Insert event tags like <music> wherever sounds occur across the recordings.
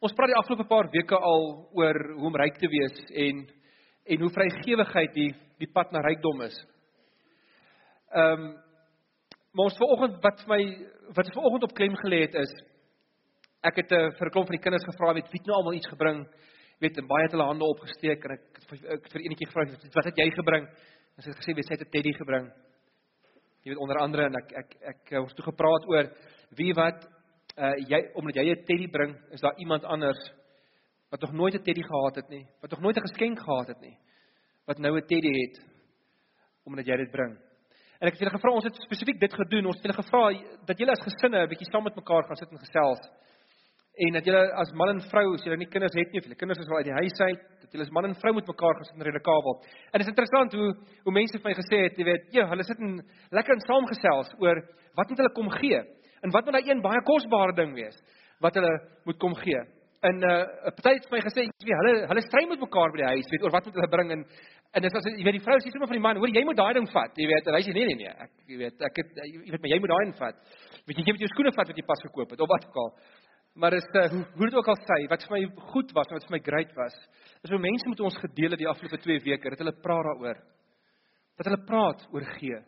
Ons praat die afgelope paar weke al oor hoe om ryk te wees en en hoe vrygewigheid die die pad na rykdom is. Ehm um, maar ons vanoggend wat vir my wat vanoggend op klem gelê het is ek het uh, vir 'n klomp van die kinders gevra weet wie het nou almal iets gebring. Weet en baie het hulle hande opgesteek en ek, ek, vir enetjie gevra wat het jy gebring? En sy het gesê weet sy het 'n teddy gebring. Jy weet onder andere en ek ek ek, ek ons toe gepraat oor wie wat uh jy omdat jy 'n teddy bring, is daar iemand anders wat nog nooit 'n teddy gehad het nie, wat nog nooit 'n geskenk gehad het nie, wat nou 'n teddy het omdat jy dit bring. En ek het julle gevra ons het spesifiek dit gedoen. Ons het julle gevra dat julle as gesinne 'n bietjie saam met mekaar gaan sit en gesels. En dat julle as man en vrou, as julle nie kinders het nie, of julle kinders is wel uit die huis uit, dat julle as man en vrou met mekaar gaan sit en redelik kabel. En dit is interessant hoe hoe mense vir my gesê het, jy weet, ja, hulle sit en lekker en saamgesels oor wat moet hulle kom gee. En wat moet daai een baie kosbare ding wees wat hulle moet kom gee? En 'n uh, party het vir my gesê, jy weet, hulle hulle stry met mekaar by die huis, weet oor wat moet hulle bring en en dis as jy weet die vrou sê sommer van die man, hoor jy moet daai ding vat, jy weet, en hy sê nee nee nee, ek jy weet, ek het jy weet maar jy moet daai ding vat. Weet jy jy moet jou skoene vat wat jy pas gekoop het of wat ook al. Maar is uh, hoe dit ook al sê, wat vir my goed was en wat vir my great was, is hoe mense met ons gedeel het die afgelope 2 weke, dat hulle praat daaroor. Dat hulle praat oor gee.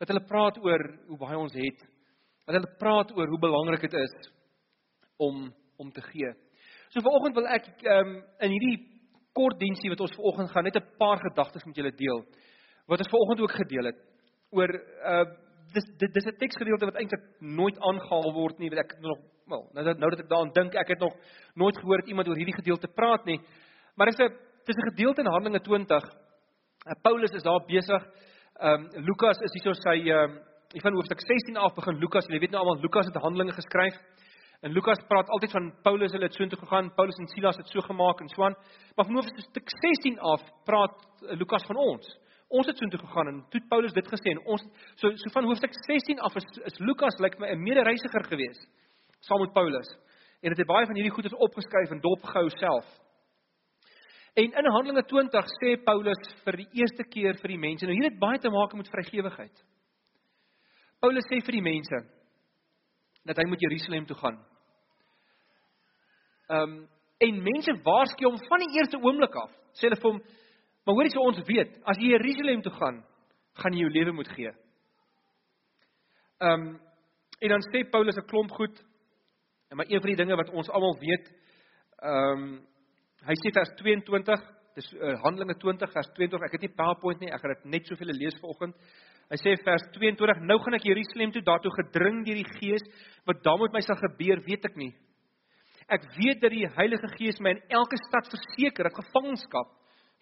Dat hulle praat oor hoe baie ons het wat hulle praat oor hoe belangrik dit is om om te gee. So vanoggend wil ek um, in hierdie kort diensie wat ons vanoggend gaan net 'n paar gedagtes met julle deel wat ons vanoggend ook gedeel het oor uh dis dit dis 'n teksgedeelte wat eintlik nooit aangehaal word nie, weet ek nog wel. Nou dat nou dat ek daaraan dink, ek het nog nooit gehoor dat iemand oor hierdie gedeelte praat nie. Maar dis 'n dis 'n gedeelte in Handelinge 20. Uh, Paulus is daar besig. Ehm um, Lukas is hierso sy ehm um, Ek van hoofstuk 16 af begin Lukas, jy weet nou almal Lukas het Handelinge geskryf. En Lukas praat altyd van Paulus hulle het soontoe gegaan, Paulus en Silas het so gemaak en swaan. Maar van hoofstuk 16 af praat eh, Lukas van ons. Ons het soontoe gegaan en toe Paulus dit gesê en ons so so van hoofstuk 16 af is, is Lukas lyk like my 'n medereisiger gewees saam met Paulus. En dit het baie van hierdie goedes opgeskryf en dopgehou self. En in Handelinge 20 sê Paulus vir die eerste keer vir die mense, nou hier het baie te maak met vrygewigheid. Paulus sê vir die mense dat hy moet Jerusalem toe gaan. Ehm um, en mense waarsku hom van die eerste oomblik af. Sê hulle vir hom, maar hoorie so ons weet, as jy Jerusalem toe gaan, gaan jy jou lewe moet gee. Ehm um, en dan sê Paulus 'n klomp goed. En maar een van die dinge wat ons almal weet, ehm um, hy sê vers 22, dis uh, Handelinge 20 vers 22. Ek het nie PowerPoint nie, ek gaan dit net soveel lees vanoggend. Hy sê vers 22: Nou gaan ek Jerusalem toe, daartoe gedring deur die Gees, wat dan met my sal gebeur, weet ek nie. Ek weet dat die Heilige Gees my in elke stad verseker dat gevangenskap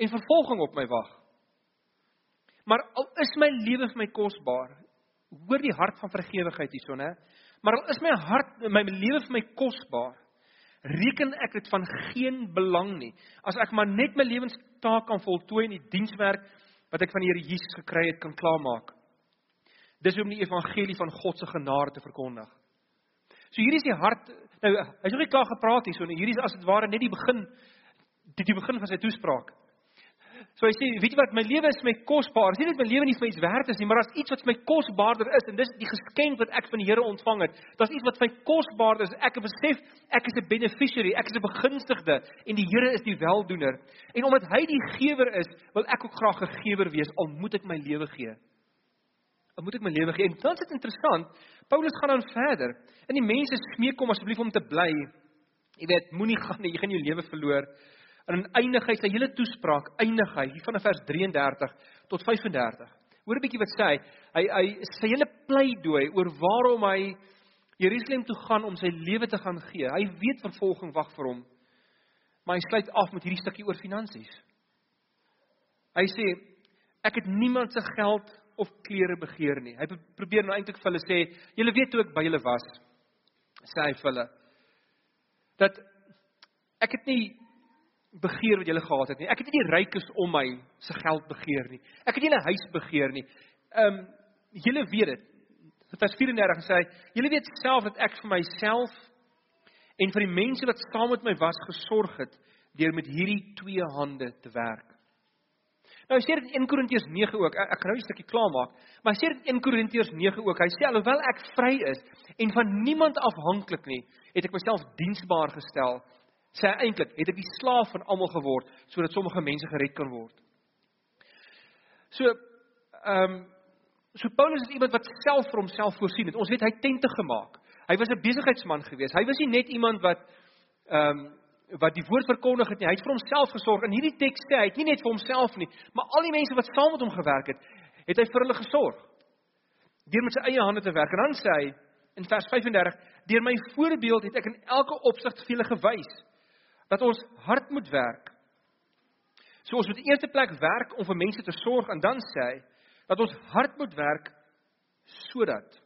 en vervolging op my wag. Maar al is my lewe vir my kosbaar, hoor die hart van vergewigheid hierson hè. Maar al is my hart my lewe vir my kosbaar, reken ek dit van geen belang nie as ek maar net my lewenstaak kan voltooi in die dienswerk wat ek van die Here Jesus gekry het kan klaarmaak. Dis om die evangelie van God se genade te verkondig. So hier is die hart nou hy's nog nie klaar gepraat hier so nie. Hierdie is as dit ware net die begin die, die begin van sy toespraak. So hy sê, weet jy wat, my lewe is my kosbaar. Nie net my lewe nie vir iets werd is nie, maar daar's iets wat vir my kosbaarder is en dis die geskenk wat ek van die Here ontvang het. Daar's iets wat vir my kosbaarder is. Ek het besef ek is 'n beneficiary, ek is 'n begunstigde en die Here is die weldoener. En omdat hy die gewer is, wil ek ook graag 'n gewer wees al moet ek my lewe gee. Al moet ek my lewe gee. En dan is dit interessant. Paulus gaan dan verder. En die mense smeek hom asseblief om te bly. Jy weet, moenie gaan nie, jy gaan jou lewe verloor. En in eindig hy sy hele toespraak, eindig hy hier van vers 33 tot 35. Hoor 'n bietjie wat sê hy. Hy hy sy hele pleidooi oor waarom hy Jerusalem toe gaan om sy lewe te gaan gee. Hy weet vervolging wag vir hom. Maar hy sluit af met hierdie stukkie oor finansies. Hy sê ek het niemand se geld of klere begeer nie. Hy probeer nou eintlik vir hulle sê, julle weet hoe ek by julle was. Sê hy vir hulle dat ek het nie begeer wat jy gehad het nie. Ek het nie die rykes om my se geld begeer nie. Ek het nie 'n huis begeer nie. Ehm um, julle weet dit. Vers 34 sê hy, julle weet self dat ek vir myself en vir die mense wat saam met my was gesorg het deur met hierdie twee hande te werk. Nou sê dit in 1 Korintiërs 9 ook. Ek, ek gaan nou 'n stukkie klaarmaak, maar sê dit in 1 Korintiërs 9 ook. Hy sê alhoewel ek vry is en van niemand afhanklik nie, het ek myself diensbaar gestel Sê hy eintlik, het ek die slaaf van almal geword sodat sommige mense gered kan word. So ehm um, so Paulus is iemand wat self vir homself voorsien het. Ons weet hy tente gemaak. Hy was 'n besigheidsman geweest. Hy was nie net iemand wat ehm um, wat die woord verkondig het nie. Hy het vir homself gesorg. In hierdie teks sê hy het nie net vir homself nie, maar al die mense wat saam met hom gewerk het, het hy vir hulle gesorg. Deur met sy eie hande te werk. En dan sê hy in vers 35: "Deur my voorbeeld het ek in elke opsig vir julle gewys dat ons hard moet werk So ons moet in eerste plek werk om vir mense te sorg en dan sê hy dat ons hard moet werk sodat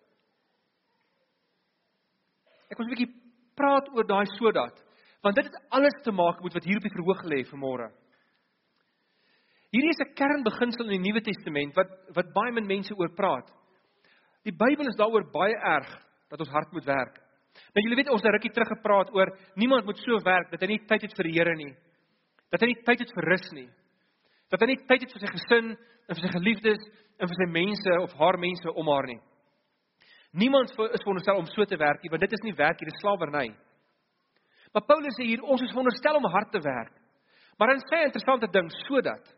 Ek wil 'n bietjie praat oor daai sodat want dit het alles te maak met wat hier op die verhoog lê vanmôre. Hierdie is 'n kernbeginsel in die Nuwe Testament wat wat baie min mense oor praat. Die Bybel is daaroor baie erg dat ons hard moet werk. Nou julle weet ons het rukkie terug gepraat oor niemand moet so werk dat hy nie tyd het vir die Here nie dat hy nie tyd het vir rus nie. Dat hy nie tyd het vir sy gesin en vir sy geliefdes en vir sy mense of haar mense om haar nie. Niemand is veronderstel om so te werk nie, want dit is nie werk nie, dit is slawerny. Maar Paulus sê hier ons is veronderstel om hard te werk. Maar dan sê hy 'n interessante ding sodat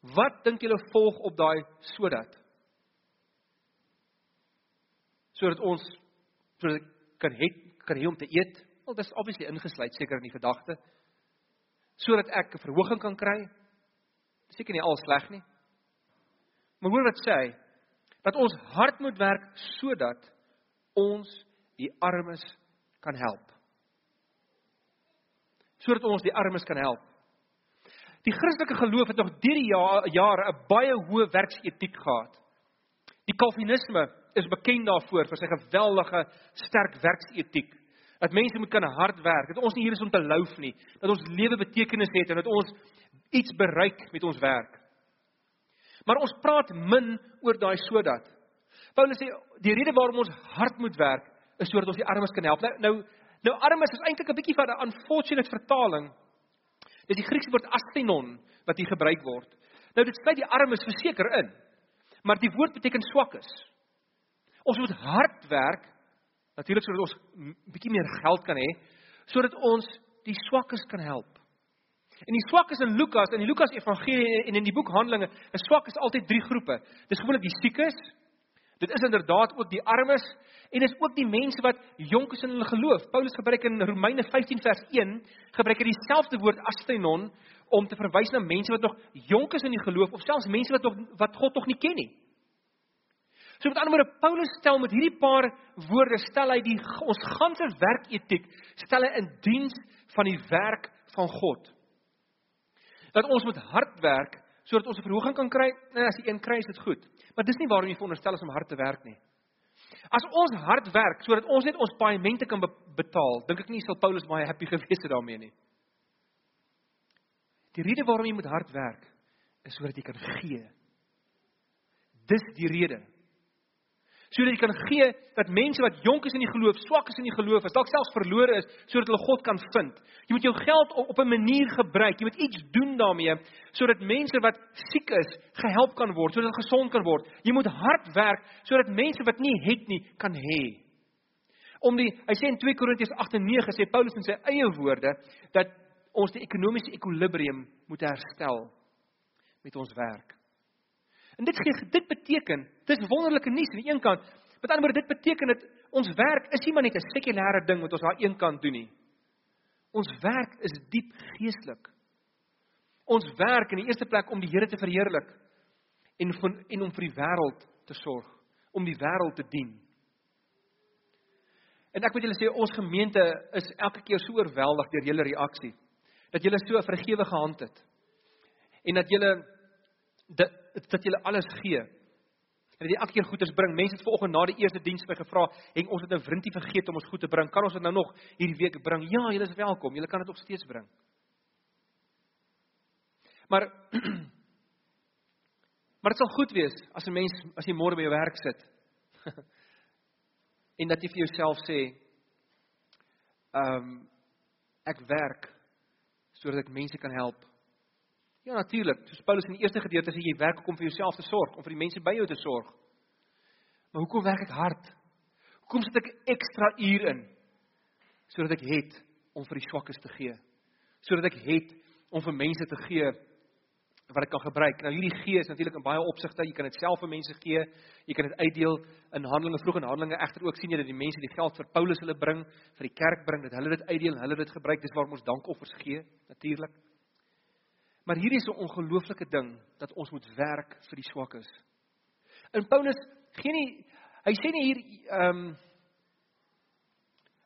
Wat dink julle volg op daai sodat? Sodat ons sodat kan het kan hê om te eet, Wel, dis obviously ingesluit seker in die gedagte sodat ek 'n verhoging kan kry. Seker nie al sleg nie. Maar hoor wat sê hy? Dat ons hard moet werk sodat ons die armes kan help. Sodat ons die armes kan help. Die Christelike geloof het nog deur die jare 'n baie hoë werksetiek gehad. Die Calvinisme is bekend daarvoor vir sy geweldige sterk werksetiek dat mense moet kan hard werk, dat ons nie hier is om te louf nie, dat ons lewe betekenis het en dat ons iets bereik met ons werk. Maar ons praat min oor daai sodat. Paulus sê die rede waarom ons hard moet werk is sodat ons die armes kan help. Nou nou, nou armes is eintlik 'n bietjie van 'n unfortunate vertaling. Dis die Griekse woord asthenon wat hier gebruik word. Nou dit sluit die armes verseker in. Maar die woord beteken swakes. Ons moet hard werk Natuurlik sodat ons 'n bietjie meer geld kan hê sodat ons die swakkes kan help. En die swakkes in Lukas en die Lukas Evangelie en in die boek Handelinge, is swakkes altyd drie groepe. Dis gewoonlik die siekes. Dit is inderdaad ook die armes en dis ook die mense wat jonk is in hulle geloof. Paulus gebruik in Romeine 15 vers 1 gebruik hy dieselfde woord asthenon om te verwys na mense wat nog jonk is in die geloof of selfs mense wat nog wat God nog nie ken nie. So met ander woorde Paulus stel met hierdie paar woorde stel hy die ons ganse werketiek stel hy in diens van die werk van God. Dat ons moet hard werk sodat ons 'n verhoging kan kry. Nee, as jy een kry is dit goed. Maar dis nie waarom jy veronderstel is om hard te werk nie. As ons hard werk sodat ons net ons paemente kan be betaal, dink ek nie sal Paulus baie happy <laughs> gewees het daarmee nie. Die rede waarom jy moet hard werk is sodat jy kan gee. Dis die rede sodat jy kan gee dat mense wat jonk is in die geloof, swak is in die geloof, as dalk selfs verlore is, sodat hulle God kan vind. Jy moet jou geld op, op 'n manier gebruik. Jy moet iets doen daarmee sodat mense wat siek is, gehelp kan word, sodat hulle gesond kan word. Jy moet hard werk sodat mense wat nie het nie kan hê. Om die hy sê in 2 Korintiërs 8 en 9 sê Paulus in sy eie woorde dat ons die ekonomiese ekwilibrium moet herstel met ons werk. En dit gee dit beteken, dis wonderlike nuus aan die een kant. Met ander woorde, dit beteken dat ons werk is nie maar net 'n sekulêre ding wat ons aan een kant doen nie. Ons werk is diep geestelik. Ons werk in die eerste plek om die Here te verheerlik en van en om vir die wêreld te sorg, om die wêreld te dien. En ek moet julle sê ons gemeente is elke keer so oorweldig deur julle reaksie dat julle so 'n vergewige hand het. En dat julle dat jy alles gee. En dat jy elke keer goeders bring. Mense het vanoggend na die eerste diens by gevra, "En ons het 'n wrintie vergeet om ons goed te bring. Kan ons dit nou nog hierdie week bring?" Ja, julle is welkom. Julle kan dit ook steeds bring. Maar <clears throat> Maar dit sal goed wees as 'n mens as jy môre by jou werk sit. <laughs> en dat jy vir jouself sê, "Ehm um, ek werk sodat ek mense kan help Ja natuurlik, soos Paulus in die eerste gedeelte sê jy werk om vir jouself te sorg, om vir die mense by jou te sorg. Maar hoekom werk ek hard? Hoekom sit ek ekstra uur in? sodat ek het om vir die swakkes te gee. Sodat ek het om vir mense te gee wat ek kan gebruik. Nou hierdie gee is natuurlik in baie opsigte, jy kan dit self vir mense gee, jy kan dit uitdeel in Handelinge vroeg in Handelinge egter ook sien jy dat die mense die geld vir Paulus hulle bring, vir die kerk bring, dat hulle dit uitdeel, hulle dit gebruik, dis waarom ons dankoffers gee natuurlik. Maar hierdie is 'n ongelooflike ding dat ons moet werk vir die swakkes. In Paulus gee nie hy sê nie hier ehm um,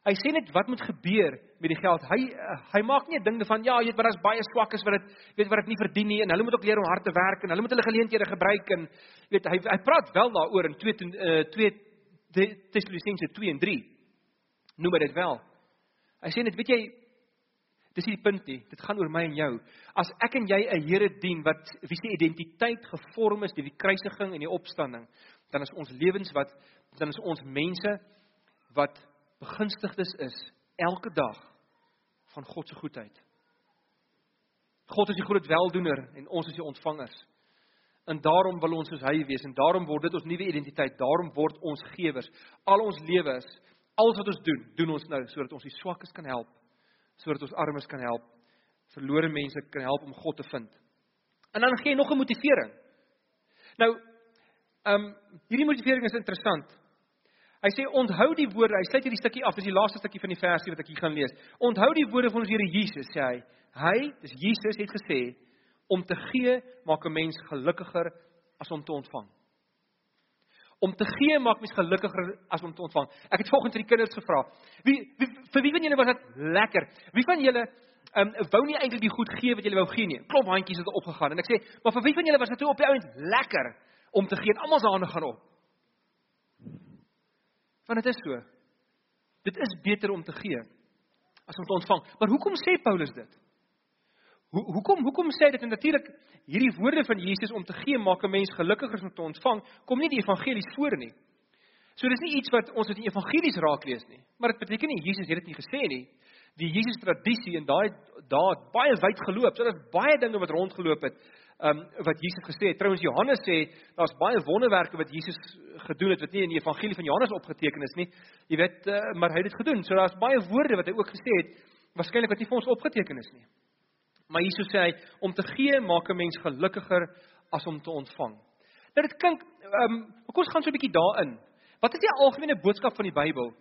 Hy sê net wat moet gebeur met die geld. Hy hy maak nie 'n ding van ja, jy weet wat daar's baie swakkes wat dit weet wat dit nie verdien nie en hulle moet ook leer om hard te werk en hulle moet hulle geleenthede gebruik en weet hy hy praat wel daaroor in 2 uh, 2 Tessalonisense 2 en 3. Noem dit wel. Hy sê net weet jy dis nie die punt nie. Dit gaan oor my en jou. As ek en jy 'n Here dien wat wie se identiteit gevorm is deur die kruisiging en die opstanding, dan is ons lewens wat dan is ons mense wat begunstigdes is elke dag van God se goedheid. God is die groot weldoener en ons is die ontvangers. En daarom wil ons soos hy wees en daarom word dit ons nuwe identiteit. Daarom word ons gewers. Al ons lewens, alles wat ons doen, doen ons nou sodat ons die swakkes kan help, sodat ons armes kan help, verlore mense kan help om God te vind. En dan gee hy nog 'n motivering. Nou, ehm um, hierdie motivering is interessant. Hy sê onthou die woorde, hy sluit hierdie stukkie af, dis die laaste stukkie van die versie wat ek hier gaan lees. Onthou die woorde van ons Here Jesus, sê hy. Hy, dis Jesus het gesê om te gee maak 'n mens gelukkiger as om te ontvang. Om te gee maak mens gelukkiger as om te ontvang. Ek het vanoggend vir die kinders gevra. Wie, wie vir wie van julle was dit lekker? Wie van julle ehm um, wou nie eintlik die goed gee wat julle wou gee nie? Klop handjies het opgegaan en ek sê, maar vir wie van julle was dit toe op die ouend lekker om te gee? Almal se hande gaan op. Want dit is so. Dit is beter om te gee as om te ontvang. Maar hoekom sê Paulus dit? Ho hoekom hoekom sê dit natuurlik hierdie woorde van Jesus om te gee maak 'n mens gelukkiger om te ontvang, kom nie die evangelies voor nie. So dis nie iets wat ons uit die evangelies raak lees nie, maar dit beteken nie Jesus het dit nie gesê nie. Die Jesus tradisie en daai daar baie wyd geloop. So daar's baie dinge wat rondgeloop het um, wat Jesus gesê het. Trouwens Johannes sê daar's baie wonderwerke wat Jesus gedoen het wat nie in die evangelie van Johannes opgeteken is nie. Jy weet, uh, maar hy het dit gedoen. So daar's baie woorde wat hy ook gesê het waarskynlik wat nie vir ons opgeteken is nie. Maar Jesus sê hy om te gee maak 'n mens gelukkiger as om te ontvang. Nou dit klink ehm um, kom ons gaan so 'n bietjie daarin. Wat is die algemene boodskap van die Bybel?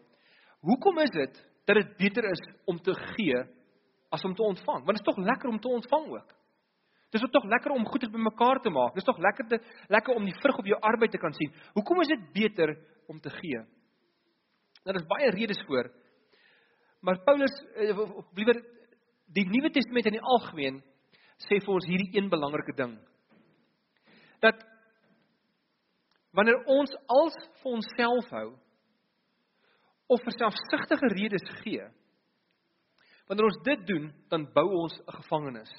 Hoekom is dit dat dit beter is om te gee as om te ontvang? Want dit is tog lekker om te ontvang ook. Dis tog lekker om goeie bymekaar te maak. Dis tog lekker te lekker om die vrug op jou arbeid te kan sien. Hoekom is dit beter om te gee? Daar is baie redes voor. Maar Paulus eh, liewer die Nuwe Testament in die algemeen sê vir ons hierdie een belangrike ding. Dat wanneer ons als vir onsself hou of vir selfsugtige redes gee, wanneer ons dit doen, dan bou ons 'n gevangenis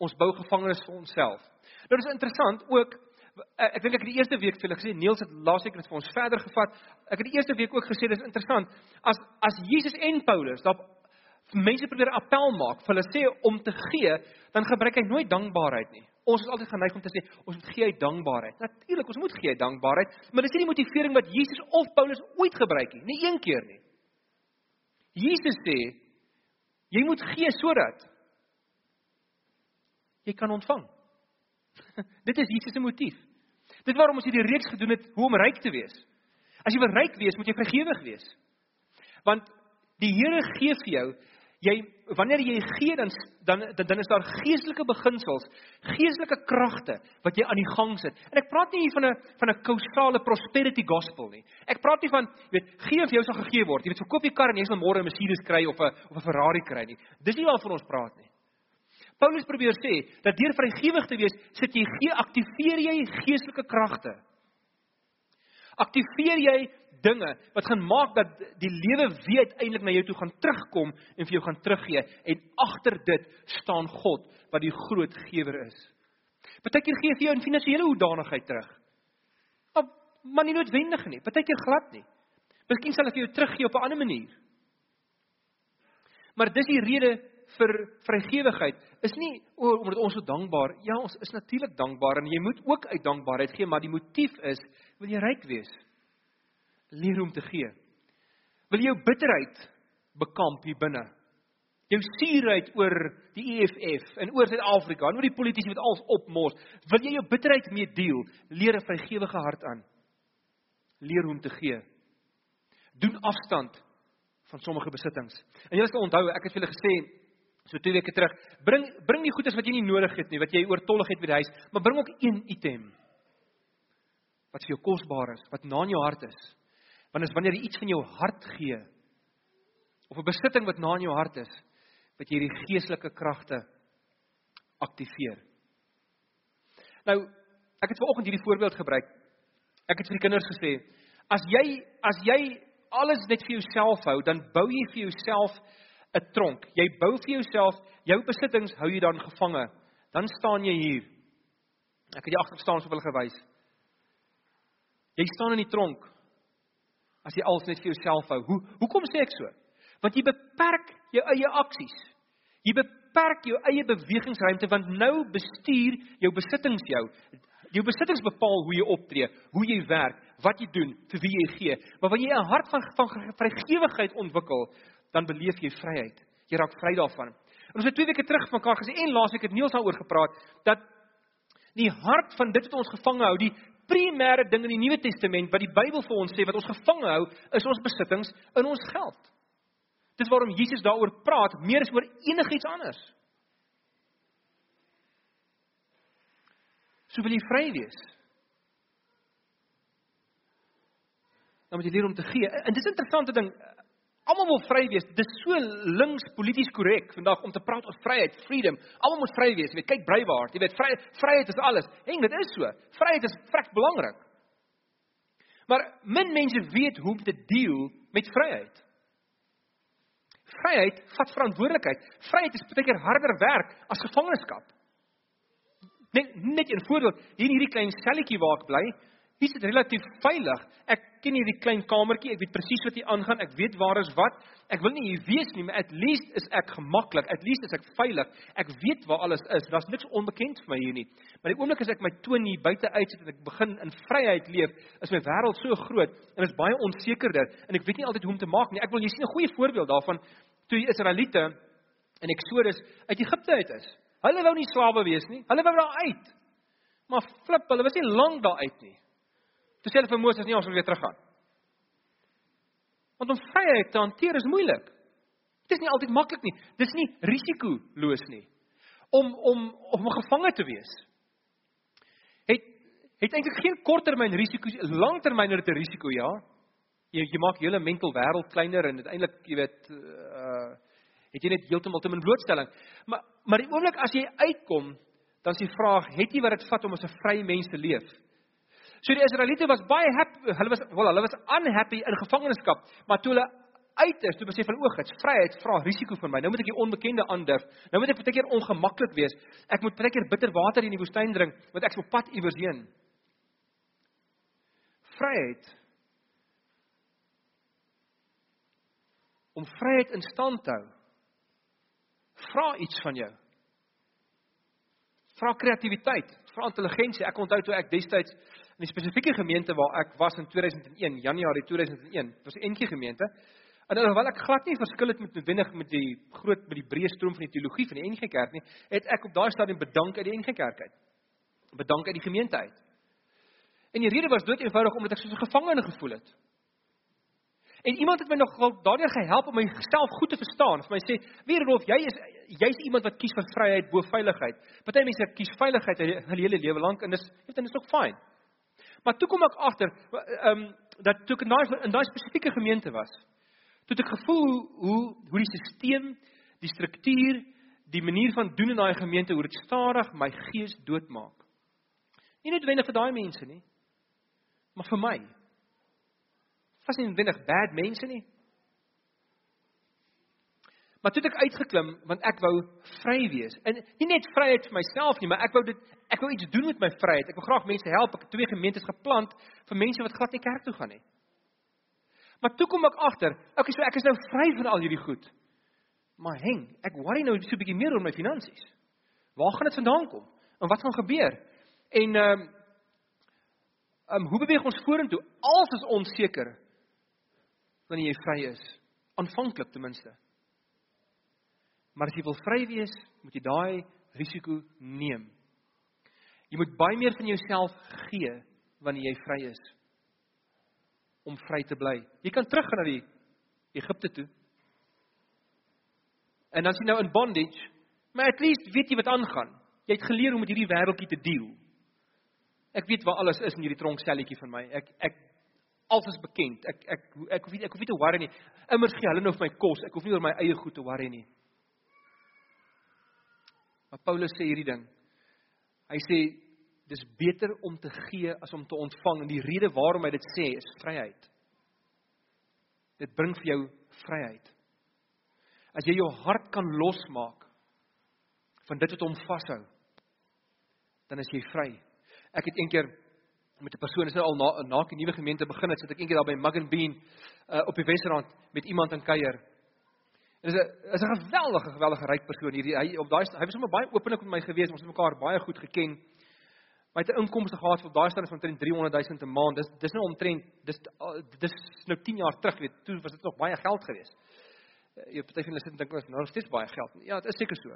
ons bou gevangenes vir onsself. Nou dis interessant ook ek dink ek het die eerste week vir julle gesê Niels het laasweek net vir ons verder gevat. Ek het die eerste week ook gesê dis interessant as as Jesus en Paulus dat mense probeer appel maak vir hulle sê om te gee, dan gebruik hy nooit dankbaarheid nie. Ons is altyd geneig om te sê ons moet gee uit dankbaarheid. Natuurlik, ons moet gee uit dankbaarheid, maar dis nie die motivering wat Jesus of Paulus ooit gebruik nie, nie een keer nie. Jesus sê jy moet gee sodat jy kan ontvang. <laughs> Dit is Jesus se motief. Dit waarom ons hierdie reeks gedoen het hoe om ryk te wees. As jy wil ryk wees, moet jy vrygewig wees. Want die Here gee vir jou jy wanneer jy gee dan dan dan is daar geestelike beginsels, geestelike kragte wat jy aan die gang sit. En ek praat nie hier van 'n van 'n kausale prosperity gospel nie. Ek praat nie van weet gee of jou sal gegee word. Jy weet verkoop jy kar en jy sal môre 'n Mercedes kry of 'n of 'n Ferrari kry nie. Dis nie waarvan ons praat nie. Paulus probeer sê dat deur vrygewig te wees, sit jy gee aktiveer jy geestelike kragte. Aktiveer jy dinge wat gaan maak dat die lewe weer uiteindelik na jou toe gaan terugkom en vir jou gaan teruggee en agter dit staan God wat die groot gewer is. Partykeer gee vir jou in finansiële hoedanigheid terug. Maar nie noodwendig nie, partykeer glad nie. Miskien sal hy vir jou teruggee op 'n ander manier. Maar dis die rede vir vrygewigheid is nie o, omdat ons so dankbaar. Ja, ons is natuurlik dankbaar en jy moet ook uit dankbaarheid gee, maar die motief is wil jy ryk wees. Leer om te gee. Wil jou bitterheid bekamp hier binne? Jou suurheid oor die EFF en oor Suid-Afrika en oor die politici wat alles opmors. Wil jy jou bitterheid mee deel? Leer 'n vrygewige hart aan. Leer hoe om te gee. Doen afstand van sommige besittings. En jy sal onthou, ek het vir julle gesê so 2 weke terug, bring bring die goederes wat jy nie nodig het nie, wat jy oortollig het by die huis, maar bring ook een item wat vir jou kosbaar is, wat na in jou hart is. Want as wanneer jy iets van jou hart gee of 'n besitting wat na in jou hart is, wat jy hierdie geestelike kragte aktiveer. Nou, ek het vanoggend hierdie voorbeeld gebruik. Ek het vir die kinders gesê, as jy as jy alles net vir jouself hou, dan bou jy vir jouself 'n tronk. Jy bou vir jouself jou besittings hou jy dan gevange. Dan staan jy hier. Ek het jy agter staan op hulle gewys. Jy staan in die tronk as jy alles net vir jouself hou. Hoe hoekom sê ek so? Want jy beperk jou eie aksies. Jy beperk jou eie bewegingsruimte want nou bestuur jou besittings jou. Jou besittings bepaal hoe jy optree, hoe jy werk, wat jy doen, vir wie jy gee. Maar wanneer jy 'n hart van van vrygewigheid ontwikkel, dan beleef jy vryheid. Jy raak vry daarvan. Ons het twee weke terug mekaar gesê en laasweek het Niels daaroor gepraat dat die hart van dit wat ons gevange hou, die primêre ding in die Nuwe Testament wat die Bybel vir ons sê wat ons gevange hou, is ons besittings in ons geld. Dis waarom Jesus daaroor praat meer as oor enigiets anders. So wil jy vry wees. Dan moet jy leer om te gee. En dis 'n interessante ding. Almal wil vry wees. Dis so links polities korrek vandag om te praat oor vryheid, freedom. Almal moet vry wees. Jy weet, kyk Braveheart. Jy weet, vry, vryheid is alles. En dit is so. Vryheid is vrek belangrik. Maar min mense weet hoe om te deel met vryheid. Vryheid vat verantwoordelikheid. Vryheid is baie keer harder werk as gevangenskap. Net net 'n voorbeeld, hier in hierdie klein selletjie waar ek bly, is dit relatief veilig. Ek ken hierdie klein kamertjie, ek weet presies wat hier aangaan, ek weet waar is wat. Ek wil nie hier wees nie, maar at least is ek gemaklik. At least is ek veilig. Ek weet waar alles is. Daar's niks onbekend vir my hier nie. Maar die oomblik as ek my toon hier buite uitsit en ek begin in vryheid leef, is my wêreld so groot en is baie onsekerder en ek weet nie altyd hoe om te maak nie. Ek wil jy sien 'n goeie voorbeeld daarvan toe die Israeliete in Eksodus uit Egipte uit is. Hulle wou nie slawe wees nie. Hulle wou daar uit. Maar flip, hulle was nie lank daar uit nie. Toe sê hulle vir Moses nie ons wil weer teruggaan. Want om vryheid te hanteer is moeilik. Dit is nie altyd maklik nie. Dis nie risikoloos nie. Om om om gevange te wees. Het het eintlik geen korttermyn risiko's, langtermyn het 'n risiko, ja. Jy jy maak hele mental wêreld kleiner en uiteindelik, jy weet, uh het jy net heeltemal te min blootstelling. Maar maar die oomblik as jy uitkom, dan is die vraag, het jy wat dit vat om as 'n vrye mens te leef? So die Israeliete was baie happy, hulle was wel, hulle was unhappy in gevangenskap, maar toe hulle uit is, toe besef hulle oog, dit's vryheid, vra risiko vir my. Nou moet ek die onbekende aandurf. Nou moet ek baie keer ongemaklik wees. Ek moet baie keer bitter water in die woestyn drink, want ek's op pad iewers heen. Vryheid om vryheid in stand te hou. Vra iets van jou. Vra kreatiwiteit, vra intelligensie. Ek onthou toe ek destyds in 'n spesifieke gemeente waar ek was in 2001, Januarie 2001, dit was 'n entjie gemeente. En alhoewel ek glad nie verskil het met noodwendig met die groot met die breë stroom van die teologie van die NG Kerk nie, het ek op daai stadium bedank uit die NG Kerk uit. Bedank uit die gemeente uit. En die rede was dood eenvoudig omdat ek soos 'n gevangene gevoel het. En iemand het my nog daardeur gehelp om myself goed te verstaan. Vir my sê, "Wie Rolf, jy is jy's iemand wat kies vir vryheid bo veiligheid." Party mense kies veiligheid hulle hele lewe lank en dis dit is ook fyn. Maar toe kom ek agter, ehm um, dat toe ek in daai in daai spesifieke gemeente was, toe het ek gevoel hoe hoe die stelsel, die struktuur, die manier van doen in daai gemeente hoe dit stadig my gees doodmaak. Nie net wendig vir daai mense nie, maar vir my was nie noodwendig bad mense nie. Maar toe het ek uitgeklim want ek wou vry wees. En nie net vryheid vir myself nie, maar ek wou dit ek wou iets doen met my vryheid. Ek wou graag mense help. Ek het twee gemeentes geplant vir mense wat glad nie kerk toe gaan nie. Maar toe kom ek agter, okay, so ek is nou vry van al hierdie goed. Maar heng, ek worry nou so 'n bietjie meer oor my finansies. Waar gaan dit vandaan kom? En wat gaan gebeur? En ehm um, um, hoe beweeg ons vorentoe? Alles is onseker wanneer jy vry is. Aanvanklik ten minste. Maar as jy wil vry wees, moet jy daai risiko neem. Jy moet baie meer van jouself gee wanneer jy vry is om vry te bly. Jy kan teruggaan na die Egipte toe. En as jy nou in bondage, maar at least weet jy wat aangaan. Jy het geleer hoe om met hierdie wêreldjie te deel. Ek weet waar alles is in hierdie tronkstelletjie van my. Ek ek alles bekend. Ek ek ek hoef nie ek hoef nie te worry nie. Immers gee hulle nou vir my kos. Ek hoef nie oor my eie goed te worry nie. Maar Paulus sê hierdie ding. Hy sê dis beter om te gee as om te ontvang en die rede waarom hy dit sê is vryheid. Dit bring vir jou vryheid. As jy jou hart kan losmaak van dit wat hom vashou, dan is jy vry. Ek het eendag met 'n persoon is nou al na na 'n nuwe gemeente begin het, sit ek eendag daar by Mug and Bean uh, op die Wesrand met iemand in kuier. Dis 'n is 'n geweldige geweldige ryk persoon hierdie hy op daai hy was sommer baie openlik met my gewees, ons het mekaar baie goed geken. Maar hy het 'n inkomste gehad van daai stand van omtrent 300 000 'n maand. Dis dis nou omtrent dis dis nou 10 jaar terug, weet, toe was dit nog baie geld geweest. Eh, jy party van hulle sit en dink ons nou steeds baie geld. Ja, dit is seker so.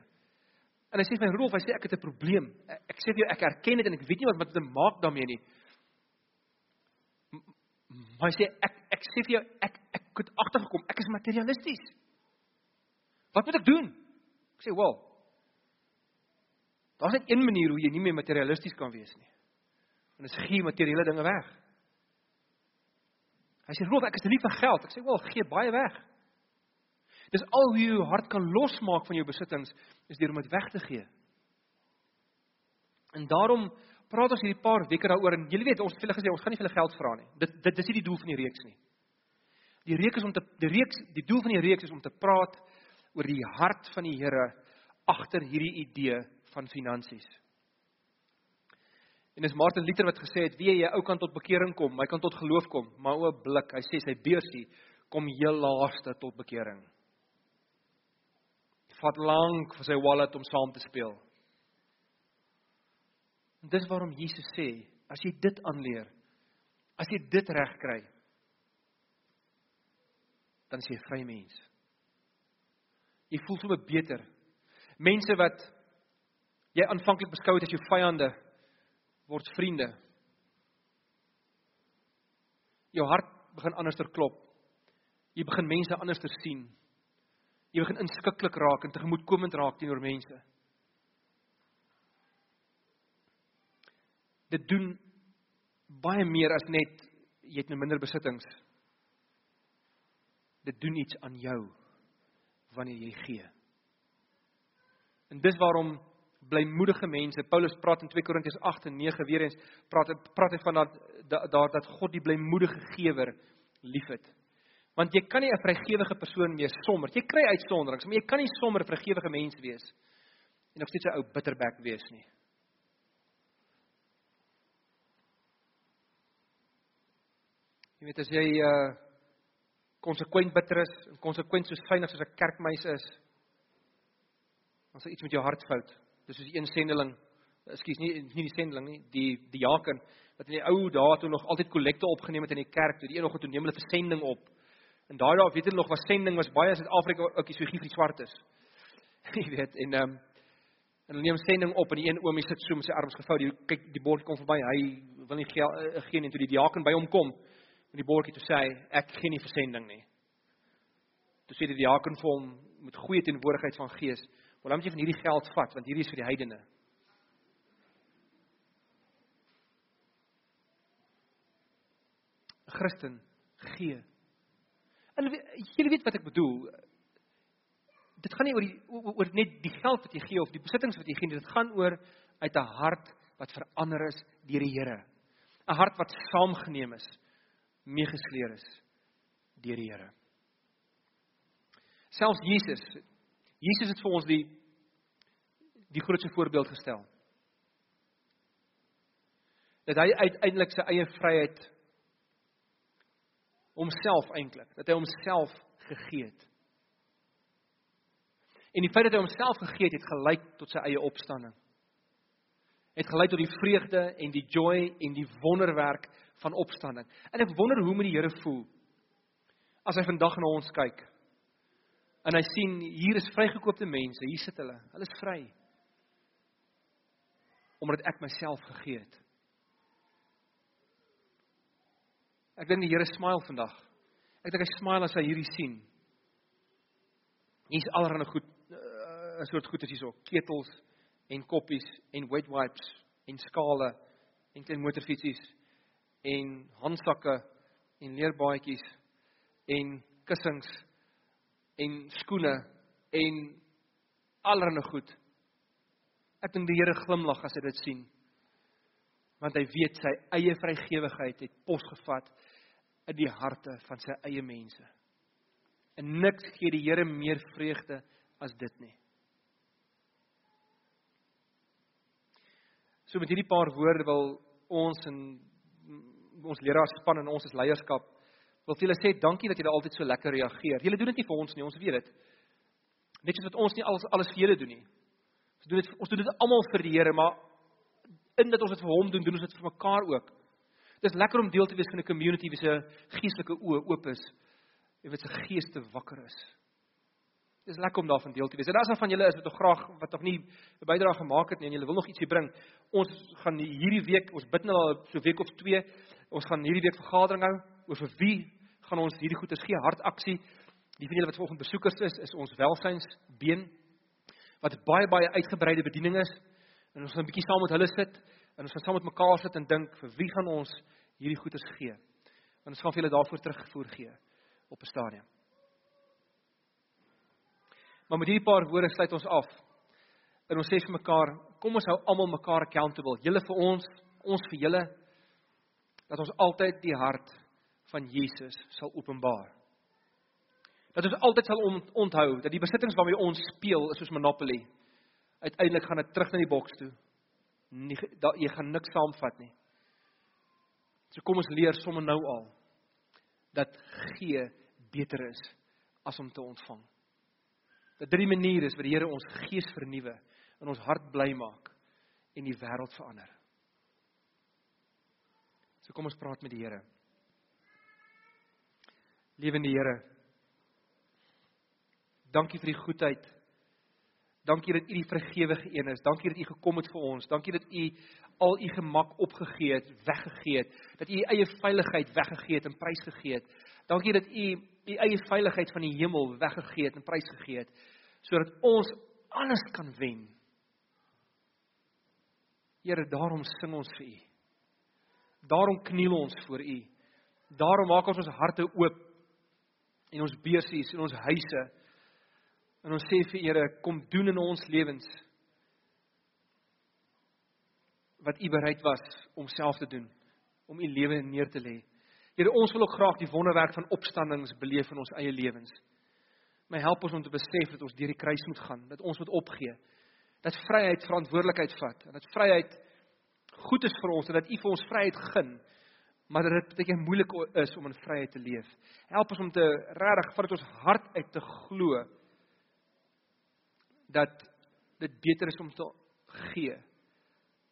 En hy sê vir my Rolf, hy sê ek het 'n probleem. Ek sê vir jou ek erken dit en ek weet nie wat wat dit maak daarmee nie. Maar hy sê ek ek sê vir jou ek ek het agtergekom, ek is materialisties. Wat moet ek doen? Ek sê, "Wel. Daar's net een manier hoe jy nie meer materialisties kan wees nie. En dit is gee materiële dinge weg." Hy sê, "Rolf, ek is lief vir geld." Ek sê, "Wel, gee baie weg." Dis al hoe jy jou hart kan losmaak van jou besittings is deur om dit weg te gee. En daarom praat ons hierdie paar weke daaroor en julle weet ons het hulle gesê ons gaan nie vir hulle geld vra nie. Dit dit dis nie die doel van die reeks nie. Die reeks is om te die reeks die doel van die reeks is om te praat oor die hart van die Here agter hierdie idee van finansies. En dis Martin Luther wat gesê het, "Wie jy ou kan tot bekering kom, hy kan tot geloof kom, maar o blik, hy sê sy beursie kom heel laaste tot bekering." Vat lank vir sy wallet om saam te speel. En dis waarom Jesus sê, as jy dit aanleer, as jy dit reg kry, dan is jy 'n vry mens. Jy voel sommer beter. Mense wat jy aanvanklik beskou het as jou vyande word vriende. Jou hart begin anderster klop. Jy begin mense anderster sien. Jy begin inskikkelik raak en tegemoetkomend raak teenoor mense. Dit doen baie meer as net jy het nou minder besittings. Dit doen iets aan jou wanneer jy gee. En dis waarom blymoedige mense, Paulus praat in 2 Korintiërs 8 en 9 weer eens praat praat hy van dat daar dat God die blymoedige gewer liefhet. Want jy kan nie 'n vrygewige persoon wees sommer. Jy kry uitsonderings, maar jy kan nie sommer 'n vrygewige mens wees en nog steeds 'n ou bitterbek wees nie. Jy weet as jy uh konsekwent bitter is en konsekwent soos vynig soos 'n kerkmeis is, dan sal iets met jou hart fout. Dis soos een sendeling, ekskuus nie nie die sendeling nie, die die jaken wat in die ou dae toe nog altyd kollekte opgeneem het in die kerk, toe die een nog toe neem hulle versending op. En daai dae weet jy nog was sending was baie in Suid-Afrika ook so vir die swartes. <laughs> Jy weet en ehm um, en hulle neem sending op en die een oomie sit so met sy arms gevou, die kyk die bord kom verby, hy wil nie gee uh, gee nie toe die diaken by hom kom met die bordjie toe sê ek gee nie versending nie. Toe sê die diaken vir hom met goeie teenwoordigheid van gees, "Maar dan moet jy van hierdie geld vat want hierdie is vir die heidene." Christen gee. En jy weet wat ek bedoel. Dit gaan nie oor die oor net die geld wat jy gee of die besittings wat jy gee dit gaan oor uit 'n hart wat verander is deur die Here. 'n Hart wat saamgeneem is meegesleer is deur die Here. Selfs Jesus, Jesus het vir ons die die grootste voorbeeld gestel. Dat hy uiteindelik sy eie vryheid homself eintlik, dat hy homself gegee het. En die feit dat hy homself gegee het, het gelei tot sy eie opstanding. Het gelei tot die vreugde en die joy en die wonderwerk van opstanding. En ek wonder hoe moet die Here voel as hy vandag na ons kyk en hy sien hier is vrygekoopte mense, hier sit hulle. Hulle is vry. Omdat ek myself gegee het. Ek dink die Here smile vandag. Ek dink hy smile as hy hierdie sien. Hier's allerlei goed 'n soort goeders hierso, ketels en koppies en wet wipes en skale en klein motorfietsies en handsakke en leerbaadjies en kussings en skoene en allerlei goed. Ek dink die Here glimlag as hy dit sien. Want hy weet sy eie vrygewigheid het pos gevat in die harte van sy eie mense. En niks gee die Here meer vreugde as dit nie. So met hierdie paar woorde wil ons en ons leraarspan en ons as leierskap wil vir julle sê dankie dat julle altyd so lekker reageer. Julle doen dit nie vir ons nie, ons weet dit. Net soos wat ons nie alles alles vir julle doen nie. Ons doen dit ons doen dit almal vir die Here, maar in dat ons dit vir hom doen, doen ons dit vir mekaar ook. Dis lekker om deel te wees van 'n community wie se geestelike oë oop is en wie se geeste wakker is. Dis lekker om daarvan deel te wees. En as daar van julle is wat nog graag wat nog nie 'n bydrae gemaak het nie en julle wil nog ietsie bring, ons gaan hierdie week, ons bid nou al so week of 2, ons gaan hierdie week vergadering hou oor vir wie gaan ons hierdie goeders gee, hartaksie. Die van julle wat volgende besoekers is, is ons welsynsbeen wat baie baie uitgebreide bediening is. En ons gaan 'n bietjie saam met hulle sit en ons gaan saam met mekaar sit en dink vir wie gaan ons hierdie goeders gee. Want ons gaan vir julle daarvoor terugvoer gee op 'n stadium. Maar met hierdie paar woorde sluit ons af. En ons sê vir mekaar, kom ons hou almal mekaar accountable. Julle vir ons, ons vir julle dat ons altyd die hart van Jesus sal openbaar. Dat ons altyd sal onthou dat die besittings waarmee ons speel is soos Monopoly. Uiteindelik gaan dit terug na die boks toe. Nie da, jy gaan niks saamvat nie. So kom ons leer sommer nou al dat gee beter is as om te ontvang. Dat drie maniere is wat die Here ons gees vernuwe en ons hart bly maak en die wêreld verander. So kom ons praat met die Here. Lewende Here. Dankie vir die goedheid. Dankie dat U die vergewige een is. Dankie dat U gekom het vir ons. Dankie dat U al U gemak opgegee het, weggegee het. Dat U U eie veiligheid weggegee het en prysgegee het. Dankie dat U U eie veiligheid van die hemel weggegee het en prysgegee het sodat ons alles kan wen. Here, daarom sing ons vir U. Daarom kniel ons voor U. Daarom maak ons ons harte oop en ons beursies en ons huise. En ons sê vir Here, kom doen in ons lewens wat U bereid was om self te doen, om U lewe neer te lê. Here, ons wil ook graag die wonderwerk van opstandings beleef in ons eie lewens. My help ons om te besef dat ons deur die kruis moet gaan, dat ons moet opgee. Dat vryheid verantwoordelikheid vat en dat vryheid goed is vir ons en dat U vir ons vryheid gun maar dat dit baie moeilik is om in vryheid te leef. Help ons om te regtig vanuit ons hart uit te glo dat dit beter is om te gee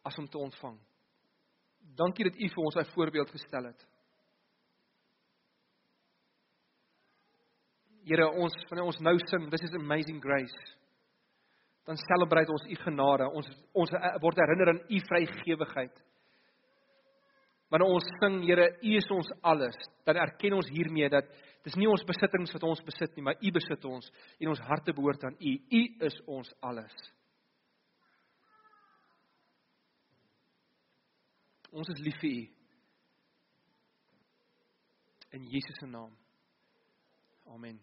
as om te ontvang. Dankie dat U vir ons 'n voorbeeld gestel het. Here, ons wanneer ons nou sing, this is amazing grace. Dan celebrate ons U genade. Ons ons word herinner aan U vrygewigheid. Wanneer ons sing, Here, U is ons alles, dan erken ons hiermee dat dis nie ons besittings wat ons besit nie, maar U besit ons en ons harte behoort aan U. U is ons alles. Ons is lief vir U. In Jesus se naam. Amen.